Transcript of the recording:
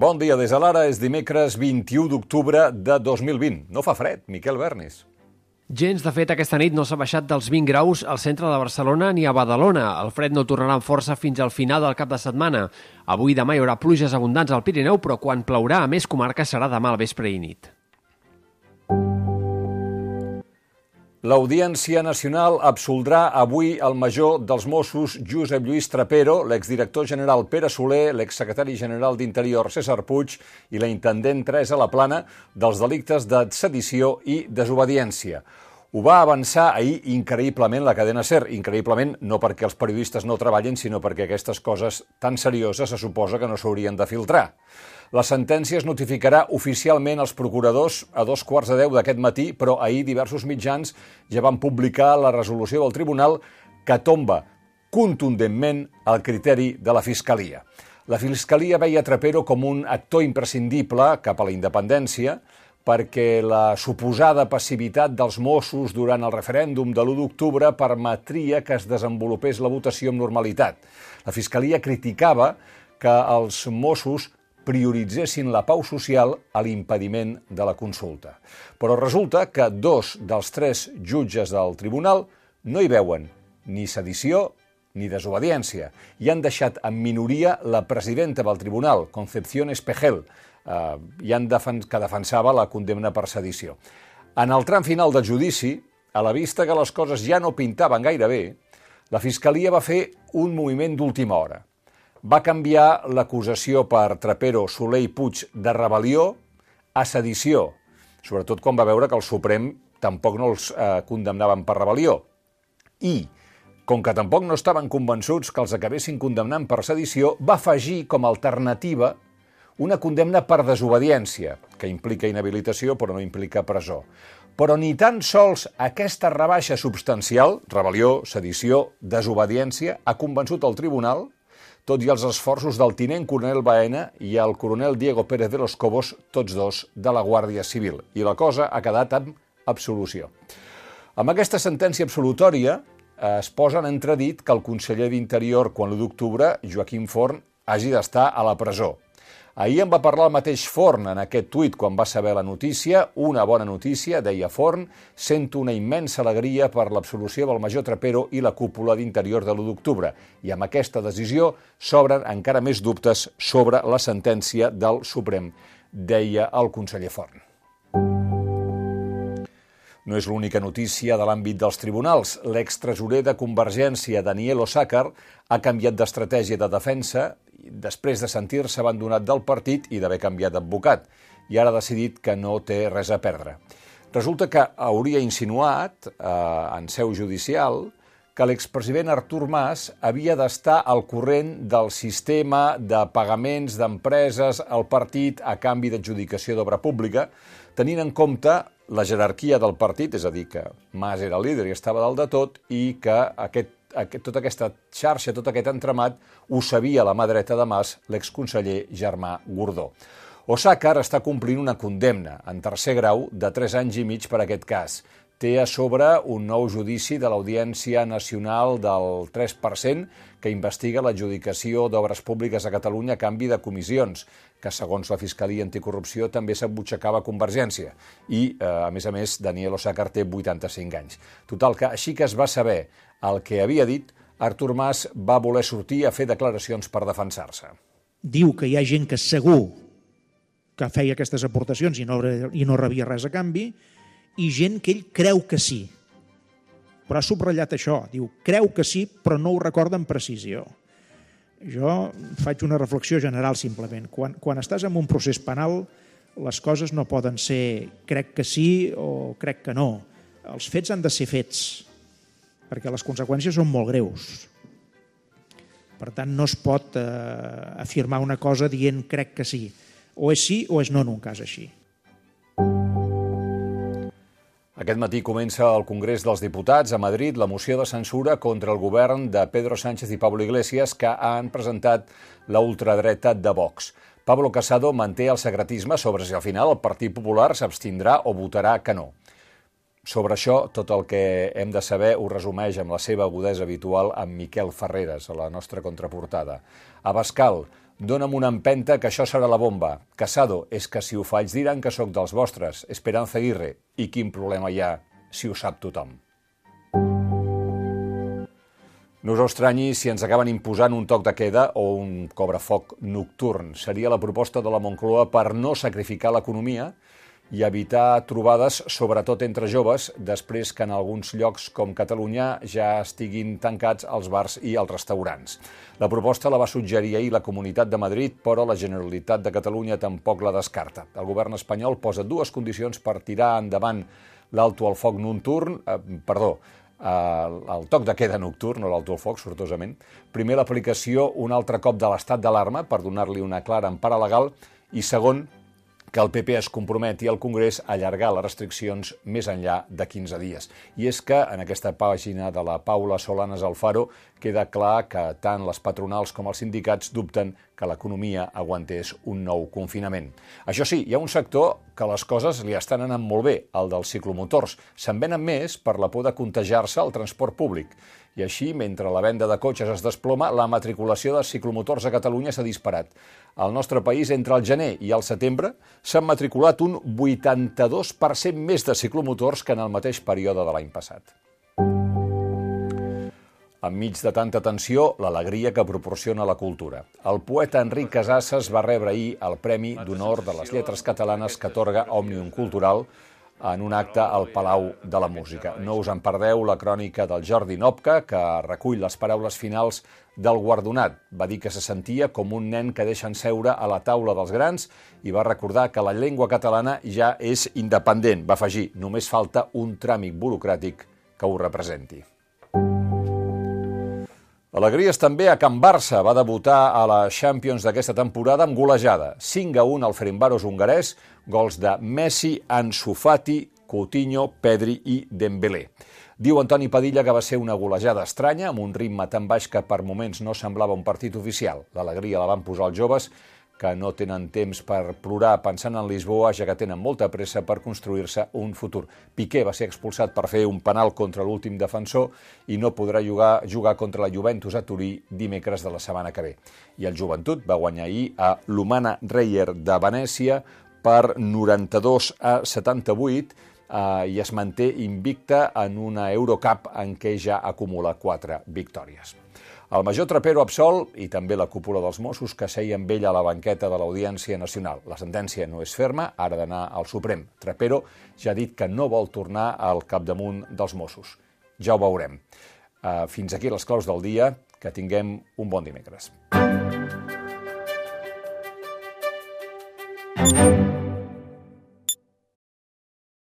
Bon dia des de l'ara, és dimecres 21 d'octubre de 2020. No fa fred, Miquel Bernis. Gens, de fet, aquesta nit no s'ha baixat dels 20 graus al centre de Barcelona ni a Badalona. El fred no tornarà amb força fins al final del cap de setmana. Avui i demà hi haurà pluges abundants al Pirineu, però quan plourà a més comarques serà demà al vespre i nit. L'Audiència Nacional absoldrà avui el major dels Mossos, Josep Lluís Trapero, l'exdirector general Pere Soler, l'exsecretari general d'Interior César Puig i la intendent Teresa Laplana dels delictes de sedició i desobediència. Ho va avançar ahir increïblement la cadena SER. Increïblement no perquè els periodistes no treballin, sinó perquè aquestes coses tan serioses se suposa que no s'haurien de filtrar. La sentència es notificarà oficialment als procuradors a dos quarts de deu d'aquest matí, però ahir diversos mitjans ja van publicar la resolució del tribunal que tomba contundentment el criteri de la Fiscalia. La Fiscalia veia Trapero com un actor imprescindible cap a la independència perquè la suposada passivitat dels Mossos durant el referèndum de l'1 d'octubre permetria que es desenvolupés la votació amb normalitat. La Fiscalia criticava que els Mossos prioritzessin la pau social a l'impediment de la consulta. Però resulta que dos dels tres jutges del tribunal no hi veuen ni sedició ni desobediència i han deixat en minoria la presidenta del tribunal, Concepción Espejel, eh, i han defen que defensava la condemna per sedició. En el tram final del judici, a la vista que les coses ja no pintaven gaire bé, la Fiscalia va fer un moviment d'última hora va canviar l'acusació per Trapero, Soler i Puig de rebel·lió a sedició, sobretot quan va veure que el Suprem tampoc no els eh, condemnaven per rebel·lió. I, com que tampoc no estaven convençuts que els acabessin condemnant per sedició, va afegir com a alternativa una condemna per desobediència, que implica inhabilitació però no implica presó. Però ni tan sols aquesta rebaixa substancial, rebel·lió, sedició, desobediència, ha convençut el tribunal tot i els esforços del tinent coronel Baena i el coronel Diego Pérez de los Cobos, tots dos de la Guàrdia Civil. I la cosa ha quedat amb absolució. Amb aquesta sentència absolutòria es posa en entredit que el conseller d'Interior, quan l'1 d'octubre, Joaquim Forn, hagi d'estar a la presó. Ahir en va parlar el mateix Forn en aquest tuit quan va saber la notícia. Una bona notícia, deia Forn, sento una immensa alegria per l'absolució del major Trapero i la cúpula d'interior de l'1 d'octubre. I amb aquesta decisió s'obren encara més dubtes sobre la sentència del Suprem, deia el conseller Forn. No és l'única notícia de l'àmbit dels tribunals. L'extresorer de Convergència, Daniel Osàcar, ha canviat d'estratègia de defensa després de sentir-se abandonat del partit i d'haver canviat d'advocat, i ara ha decidit que no té res a perdre. Resulta que hauria insinuat, eh, en seu judicial, que l'expresident Artur Mas havia d'estar al corrent del sistema de pagaments d'empreses al partit a canvi d'adjudicació d'obra pública, tenint en compte la jerarquia del partit, és a dir, que Mas era líder i estava dalt de tot, i que aquest aquest, tota aquesta xarxa, tot aquest entramat, ho sabia la mà dreta de Mas, l'exconseller Germà Gordó. Osàcar està complint una condemna en tercer grau de 3 anys i mig per aquest cas. Té a sobre un nou judici de l'Audiència Nacional del 3% que investiga l'adjudicació d'obres públiques a Catalunya a canvi de comissions, que segons la Fiscalia Anticorrupció també s'embutxacava Convergència. I, eh, a més a més, Daniel Osàcar té 85 anys. Total, que així que es va saber el que havia dit, Artur Mas va voler sortir a fer declaracions per defensar-se. Diu que hi ha gent que segur que feia aquestes aportacions i no, i no rebia res a canvi, i gent que ell creu que sí. Però ha subratllat això, diu, creu que sí, però no ho recorda amb precisió. Jo faig una reflexió general, simplement. Quan, quan estàs en un procés penal, les coses no poden ser crec que sí o crec que no. Els fets han de ser fets perquè les conseqüències són molt greus. Per tant, no es pot eh, afirmar una cosa dient crec que sí. O és sí o és no en un cas així. Aquest matí comença al Congrés dels Diputats a Madrid la moció de censura contra el govern de Pedro Sánchez i Pablo Iglesias que han presentat la ultradreta de Vox. Pablo Casado manté el secretisme sobre si al final el Partit Popular s'abstindrà o votarà que no. Sobre això, tot el que hem de saber ho resumeix amb la seva agudesa habitual amb Miquel Ferreres, a la nostra contraportada. A Bascal, Dóna'm una empenta que això serà la bomba. Casado, és que si ho faig diran que sóc dels vostres. Esperanza Aguirre. I quin problema hi ha si ho sap tothom? No us estranyi si ens acaben imposant un toc de queda o un cobrafoc nocturn. Seria la proposta de la Moncloa per no sacrificar l'economia i evitar trobades, sobretot entre joves, després que en alguns llocs com Catalunya ja estiguin tancats els bars i els restaurants. La proposta la va suggerir ahir la Comunitat de Madrid, però la Generalitat de Catalunya tampoc la descarta. El govern espanyol posa dues condicions per tirar endavant l'alto al foc nocturn, eh, perdó, el, el toc de queda nocturn, no l'alto al foc, sortosament. Primer, l'aplicació un altre cop de l'estat d'alarma per donar-li una clara empara legal i segon, que el PP es comprometi al Congrés a allargar les restriccions més enllà de 15 dies. I és que en aquesta pàgina de la Paula Solanas Alfaro queda clar que tant les patronals com els sindicats dubten que l'economia aguantés un nou confinament. Això sí, hi ha un sector que les coses li estan anant molt bé, el dels ciclomotors. Se'n venen més per la por de contagiar-se al transport públic. I així, mentre la venda de cotxes es desploma, la matriculació de ciclomotors a Catalunya s'ha disparat. Al nostre país, entre el gener i el setembre, s'han matriculat un 82% més de ciclomotors que en el mateix període de l'any passat. Enmig de tanta tensió, l'alegria que proporciona la cultura. El poeta Enric Casasses va rebre ahir el Premi d'Honor de les Lletres Catalanes que atorga Òmnium Cultural en un acte al Palau de la Música. No us en perdeu la crònica del Jordi Nopca, que recull les paraules finals del guardonat. Va dir que se sentia com un nen que deixen seure a la taula dels grans i va recordar que la llengua catalana ja és independent. Va afegir, només falta un tràmit burocràtic que ho representi. Alegries també a Can Barça. Va debutar a la Champions d'aquesta temporada amb golejada. 5 a 1 al Ferenbaros hongarès, gols de Messi, Ansu Fati, Coutinho, Pedri i Dembélé. Diu Antoni Padilla que va ser una golejada estranya, amb un ritme tan baix que per moments no semblava un partit oficial. L'alegria la van posar els joves que no tenen temps per plorar pensant en Lisboa, ja que tenen molta pressa per construir-se un futur. Piqué va ser expulsat per fer un penal contra l'últim defensor i no podrà jugar, jugar contra la Juventus a Turí dimecres de la setmana que ve. I el Joventut va guanyar ahir a l'Humana Reyer de Venècia per 92 a 78 eh, i es manté invicta en una Eurocup en què ja acumula quatre victòries. El major Trapero absol i també la cúpula dels Mossos que seia amb ell a la banqueta de l'Audiència Nacional. La sentència no és ferma, ara d'anar al Suprem. Trapero ja ha dit que no vol tornar al capdamunt dels Mossos. Ja ho veurem. Uh, fins aquí les claus del dia. Que tinguem un bon dimecres.